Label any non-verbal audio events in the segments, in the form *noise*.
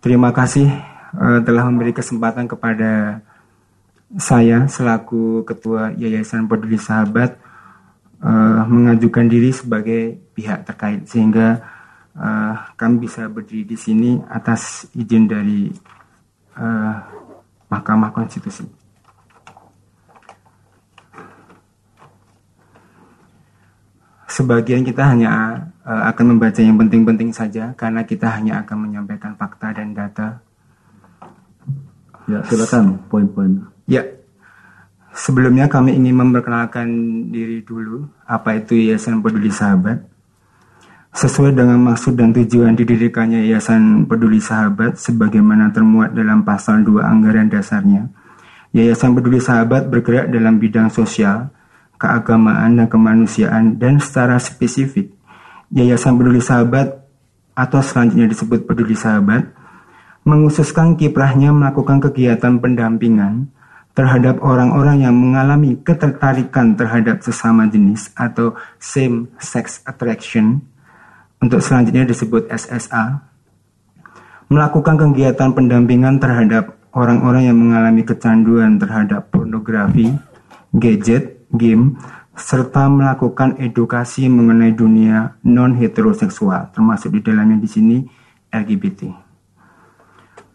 Terima kasih uh, telah memberi kesempatan kepada saya selaku Ketua Yayasan Peduli Sahabat uh, mengajukan diri sebagai pihak terkait sehingga uh, kami bisa berdiri di sini atas izin dari uh, Mahkamah Konstitusi. Sebagian kita hanya akan membaca yang penting-penting saja karena kita hanya akan menyampaikan fakta dan data. Ya, silakan poin-poin. Ya. Sebelumnya kami ingin memperkenalkan diri dulu apa itu Yayasan Peduli Sahabat. Sesuai dengan maksud dan tujuan didirikannya Yayasan Peduli Sahabat sebagaimana termuat dalam pasal 2 anggaran dasarnya. Yayasan Peduli Sahabat bergerak dalam bidang sosial, keagamaan dan kemanusiaan dan secara spesifik Yayasan Peduli Sahabat atau selanjutnya disebut Peduli Sahabat menghususkan kiprahnya melakukan kegiatan pendampingan terhadap orang-orang yang mengalami ketertarikan terhadap sesama jenis atau same sex attraction. Untuk selanjutnya disebut SSA melakukan kegiatan pendampingan terhadap orang-orang yang mengalami kecanduan terhadap pornografi, gadget, game, serta melakukan edukasi mengenai dunia non heteroseksual, termasuk di dalamnya di sini LGBT.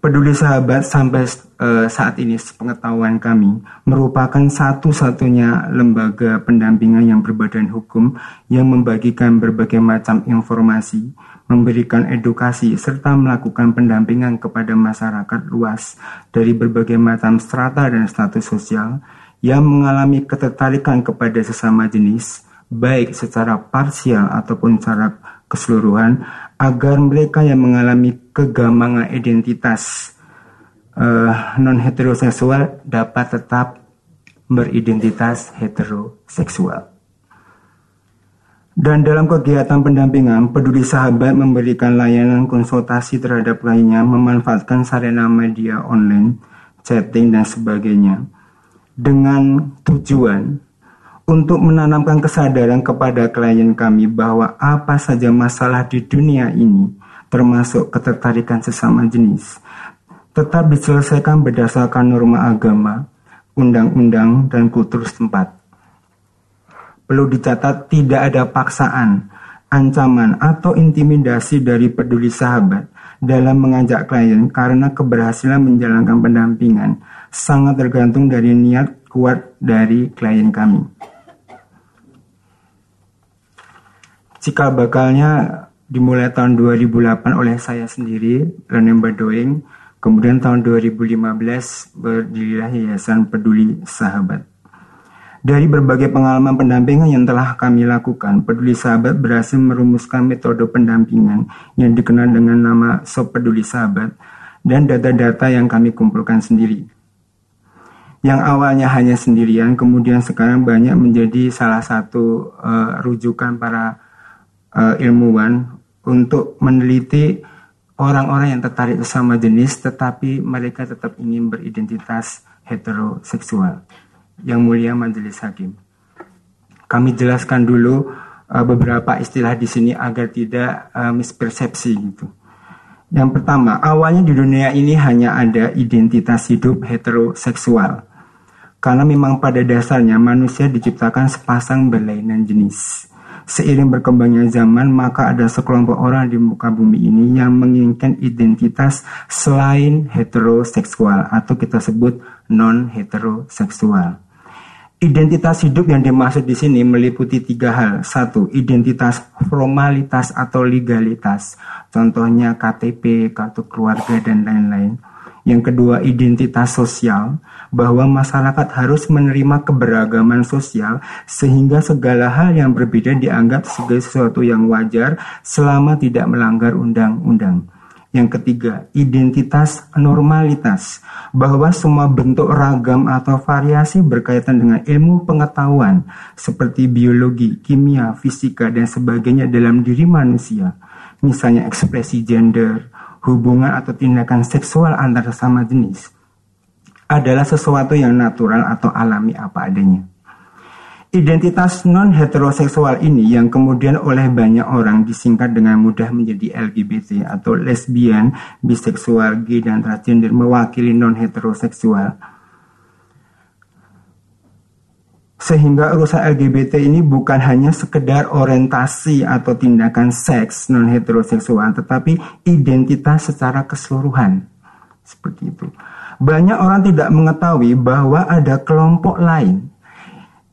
Peduli Sahabat sampai uh, saat ini pengetahuan kami merupakan satu-satunya lembaga pendampingan yang berbadan hukum yang membagikan berbagai macam informasi, memberikan edukasi serta melakukan pendampingan kepada masyarakat luas dari berbagai macam strata dan status sosial yang mengalami ketertarikan kepada sesama jenis, baik secara parsial ataupun secara keseluruhan, agar mereka yang mengalami kegamangan identitas uh, eh, non heteroseksual dapat tetap beridentitas heteroseksual. Dan dalam kegiatan pendampingan, peduli sahabat memberikan layanan konsultasi terhadap lainnya, memanfaatkan sarana media online, chatting, dan sebagainya dengan tujuan untuk menanamkan kesadaran kepada klien kami bahwa apa saja masalah di dunia ini, termasuk ketertarikan sesama jenis, tetap diselesaikan berdasarkan norma agama, undang-undang, dan kultur setempat. Perlu dicatat tidak ada paksaan, ancaman, atau intimidasi dari peduli sahabat dalam mengajak klien karena keberhasilan menjalankan pendampingan sangat tergantung dari niat kuat dari klien kami. Jika bakalnya dimulai tahun 2008 oleh saya sendiri, Learning by Doing, kemudian tahun 2015 berdirilah Yayasan Peduli Sahabat. Dari berbagai pengalaman pendampingan yang telah kami lakukan, Peduli Sahabat berhasil merumuskan metode pendampingan yang dikenal dengan nama Sob Peduli Sahabat dan data-data yang kami kumpulkan sendiri yang awalnya hanya sendirian kemudian sekarang banyak menjadi salah satu uh, rujukan para uh, ilmuwan untuk meneliti orang-orang yang tertarik sesama jenis tetapi mereka tetap ingin beridentitas heteroseksual. Yang mulia majelis hakim. Kami jelaskan dulu uh, beberapa istilah di sini agar tidak uh, mispersepsi gitu. Yang pertama, awalnya di dunia ini hanya ada identitas hidup heteroseksual karena memang pada dasarnya manusia diciptakan sepasang berlainan jenis. Seiring berkembangnya zaman, maka ada sekelompok orang di muka bumi ini yang menginginkan identitas selain heteroseksual atau kita sebut non-heteroseksual. Identitas hidup yang dimaksud di sini meliputi tiga hal. Satu, identitas formalitas atau legalitas. Contohnya KTP, kartu keluarga, dan lain-lain. Yang kedua, identitas sosial bahwa masyarakat harus menerima keberagaman sosial sehingga segala hal yang berbeda dianggap sebagai sesuatu yang wajar selama tidak melanggar undang-undang. Yang ketiga, identitas normalitas, bahwa semua bentuk ragam atau variasi berkaitan dengan ilmu pengetahuan seperti biologi, kimia, fisika, dan sebagainya dalam diri manusia, misalnya ekspresi gender, hubungan atau tindakan seksual antar sesama jenis, adalah sesuatu yang natural atau alami apa adanya. Identitas non-heteroseksual ini yang kemudian oleh banyak orang disingkat dengan mudah menjadi LGBT atau lesbian, biseksual, gay, dan transgender mewakili non-heteroseksual. Sehingga urusan LGBT ini bukan hanya sekedar orientasi atau tindakan seks non-heteroseksual, tetapi identitas secara keseluruhan. Seperti itu. Banyak orang tidak mengetahui bahwa ada kelompok lain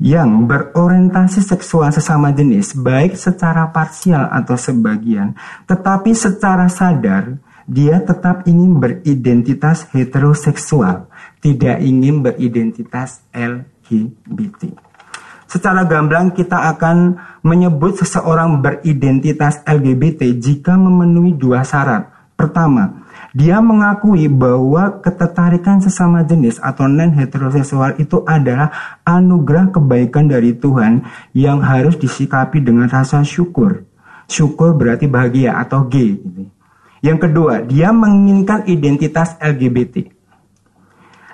yang berorientasi seksual sesama jenis baik secara parsial atau sebagian, tetapi secara sadar dia tetap ingin beridentitas heteroseksual, tidak ingin beridentitas LGBT. Secara gamblang kita akan menyebut seseorang beridentitas LGBT jika memenuhi dua syarat. Pertama, dia mengakui bahwa ketertarikan sesama jenis atau non heteroseksual itu adalah anugerah kebaikan dari Tuhan yang harus disikapi dengan rasa syukur. Syukur berarti bahagia atau G. Gitu. Yang kedua, dia menginginkan identitas LGBT.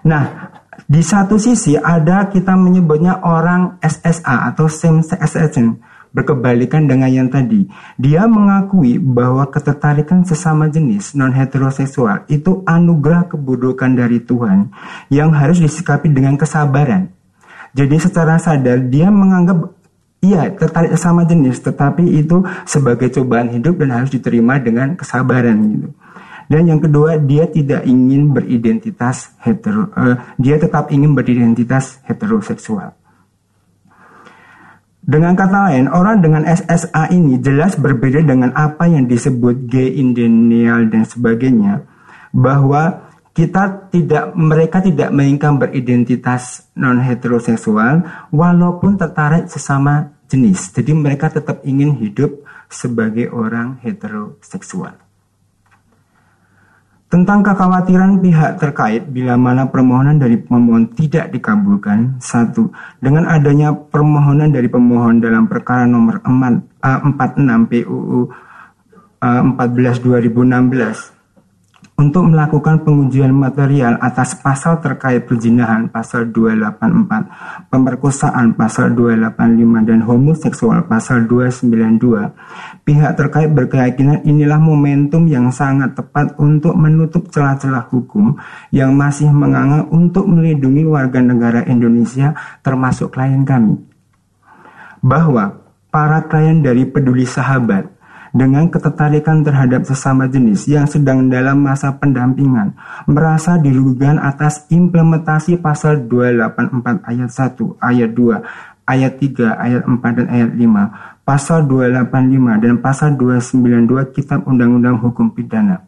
Nah, di satu sisi ada kita menyebutnya orang SSA atau same sex attraction Berkebalikan dengan yang tadi, dia mengakui bahwa ketertarikan sesama jenis non heteroseksual itu anugerah kebudukan dari Tuhan yang harus disikapi dengan kesabaran. Jadi secara sadar dia menganggap Iya, tertarik sesama jenis, tetapi itu sebagai cobaan hidup dan harus diterima dengan kesabaran gitu. Dan yang kedua, dia tidak ingin beridentitas hetero, uh, dia tetap ingin beridentitas heteroseksual. Dengan kata lain, orang dengan SSA ini jelas berbeda dengan apa yang disebut gay indenial dan sebagainya. Bahwa kita tidak mereka tidak menginginkan beridentitas non heteroseksual walaupun tertarik sesama jenis. Jadi mereka tetap ingin hidup sebagai orang heteroseksual. Tentang kekhawatiran pihak terkait bila mana permohonan dari pemohon tidak dikabulkan. Satu, dengan adanya permohonan dari pemohon dalam perkara nomor 46 PUU 14 2016 untuk melakukan pengujian material atas pasal terkait perzinahan pasal 284, pemerkosaan pasal 285 dan homoseksual pasal 292. Pihak terkait berkeyakinan inilah momentum yang sangat tepat untuk menutup celah-celah hukum yang masih menganga untuk melindungi warga negara Indonesia termasuk klien kami. Bahwa para klien dari peduli sahabat dengan ketertarikan terhadap sesama jenis yang sedang dalam masa pendampingan merasa dirugikan atas implementasi pasal 284 ayat 1, ayat 2, ayat 3, ayat 4 dan ayat 5, pasal 285 dan pasal 292 Kitab Undang-Undang Hukum Pidana.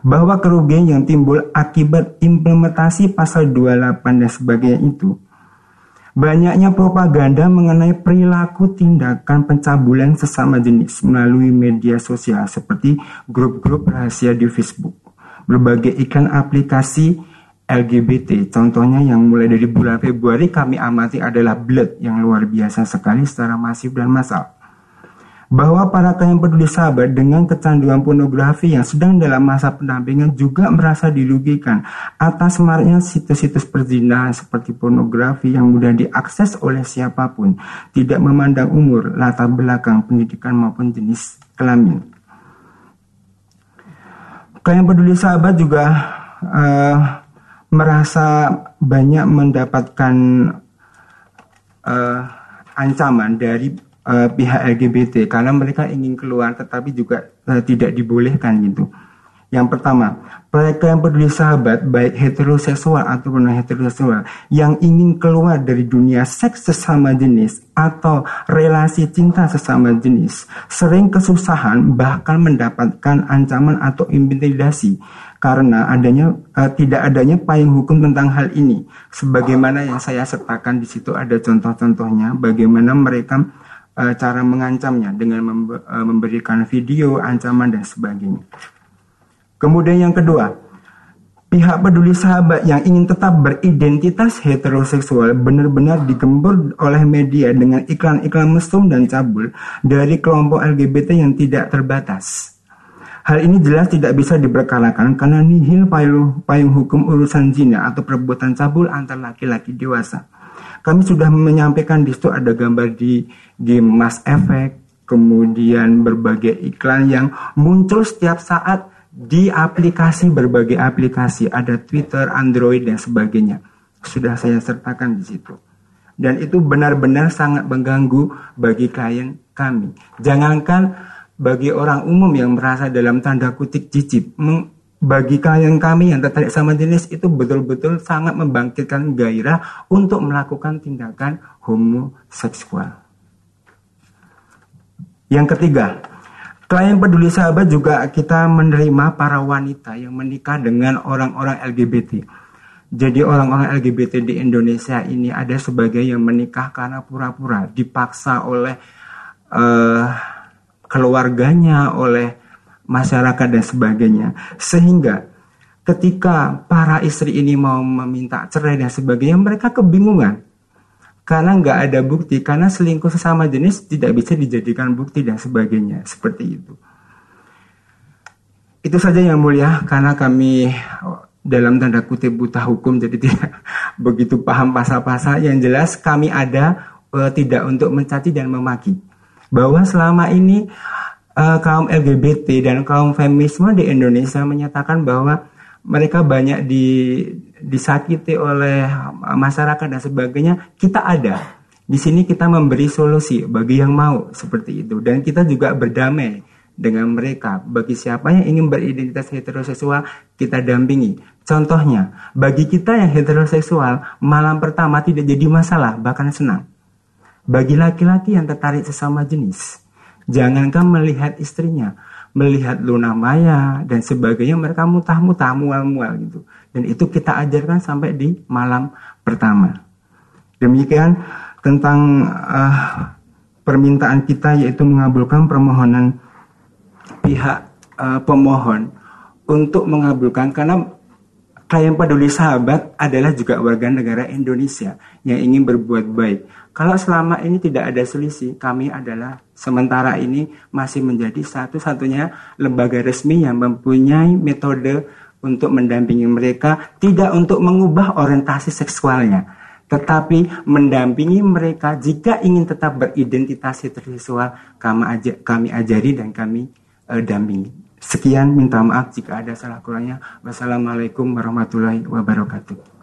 Bahwa kerugian yang timbul akibat implementasi pasal 28 dan sebagainya itu Banyaknya propaganda mengenai perilaku tindakan pencabulan sesama jenis melalui media sosial seperti grup-grup rahasia di Facebook, berbagai iklan aplikasi LGBT. Contohnya yang mulai dari bulan Februari kami amati adalah Blood yang luar biasa sekali secara masif dan massal bahwa para klien peduli sahabat dengan kecanduan pornografi yang sedang dalam masa pendampingan juga merasa dirugikan atas maraknya situs-situs perzinahan seperti pornografi yang mudah diakses oleh siapa pun, tidak memandang umur, latar belakang pendidikan maupun jenis kelamin. Klien peduli sahabat juga uh, merasa banyak mendapatkan uh, ancaman dari uh, pihak LGBT karena mereka ingin keluar tetapi juga uh, tidak dibolehkan gitu. Yang pertama, mereka yang peduli sahabat baik heteroseksual ataupun non heteroseksual yang ingin keluar dari dunia seks sesama jenis atau relasi cinta sesama jenis sering kesusahan bahkan mendapatkan ancaman atau intimidasi karena adanya uh, tidak adanya payung hukum tentang hal ini. Sebagaimana yang saya sertakan di situ ada contoh-contohnya bagaimana mereka uh, cara mengancamnya dengan uh, memberikan video, ancaman dan sebagainya. Kemudian yang kedua, pihak peduli sahabat yang ingin tetap beridentitas heteroseksual benar-benar digembur oleh media dengan iklan-iklan mesum dan cabul dari kelompok LGBT yang tidak terbatas. Hal ini jelas tidak bisa diperkarakan karena nihil payung, payung hukum urusan zina atau perbuatan cabul antar laki-laki dewasa. Kami sudah menyampaikan di situ ada gambar di di Mass Effect, kemudian berbagai iklan yang muncul setiap saat di aplikasi berbagai aplikasi, ada Twitter, Android dan sebagainya. Sudah saya sertakan di situ. Dan itu benar-benar sangat mengganggu bagi klien kami. Jangankan bagi orang umum yang merasa dalam tanda kutip cicip, bagi klien kami yang tertarik sama jenis itu betul-betul sangat membangkitkan gairah untuk melakukan tindakan homoseksual. Yang ketiga, klien peduli sahabat juga kita menerima para wanita yang menikah dengan orang-orang LGBT. Jadi orang-orang LGBT di Indonesia ini ada sebagai yang menikah karena pura-pura dipaksa oleh uh, keluarganya, oleh masyarakat dan sebagainya. Sehingga ketika para istri ini mau meminta cerai dan sebagainya, mereka kebingungan. Karena nggak ada bukti, karena selingkuh sesama jenis tidak bisa dijadikan bukti dan sebagainya. Seperti itu. Itu saja yang mulia, karena kami dalam tanda kutip buta hukum, jadi *laughs* tidak begitu paham pasal-pasal. Yang jelas kami ada uh, tidak untuk mencaci dan memaki. Bahwa selama ini uh, kaum LGBT dan kaum feminisme di Indonesia menyatakan bahwa mereka banyak di, disakiti oleh masyarakat dan sebagainya, kita ada. Di sini kita memberi solusi bagi yang mau seperti itu dan kita juga berdamai dengan mereka. Bagi siapa yang ingin beridentitas heteroseksual, kita dampingi. Contohnya, bagi kita yang heteroseksual, malam pertama tidak jadi masalah, bahkan senang. Bagi laki-laki yang tertarik sesama jenis, Jangankan melihat istrinya, melihat Luna Maya dan sebagainya mereka mutah-mutah mual-mual gitu. Dan itu kita ajarkan sampai di malam pertama. Demikian tentang uh, permintaan kita yaitu mengabulkan permohonan pihak uh, pemohon untuk mengabulkan karena klien peduli sahabat adalah juga warga negara Indonesia yang ingin berbuat baik. Kalau selama ini tidak ada selisih, kami adalah sementara ini masih menjadi satu-satunya lembaga resmi yang mempunyai metode untuk mendampingi mereka, tidak untuk mengubah orientasi seksualnya, tetapi mendampingi mereka jika ingin tetap beridentitas heteroseksual, kami, kami ajari dan kami uh, dampingi. Sekian, minta maaf jika ada salah kurangnya. Wassalamualaikum warahmatullahi wabarakatuh.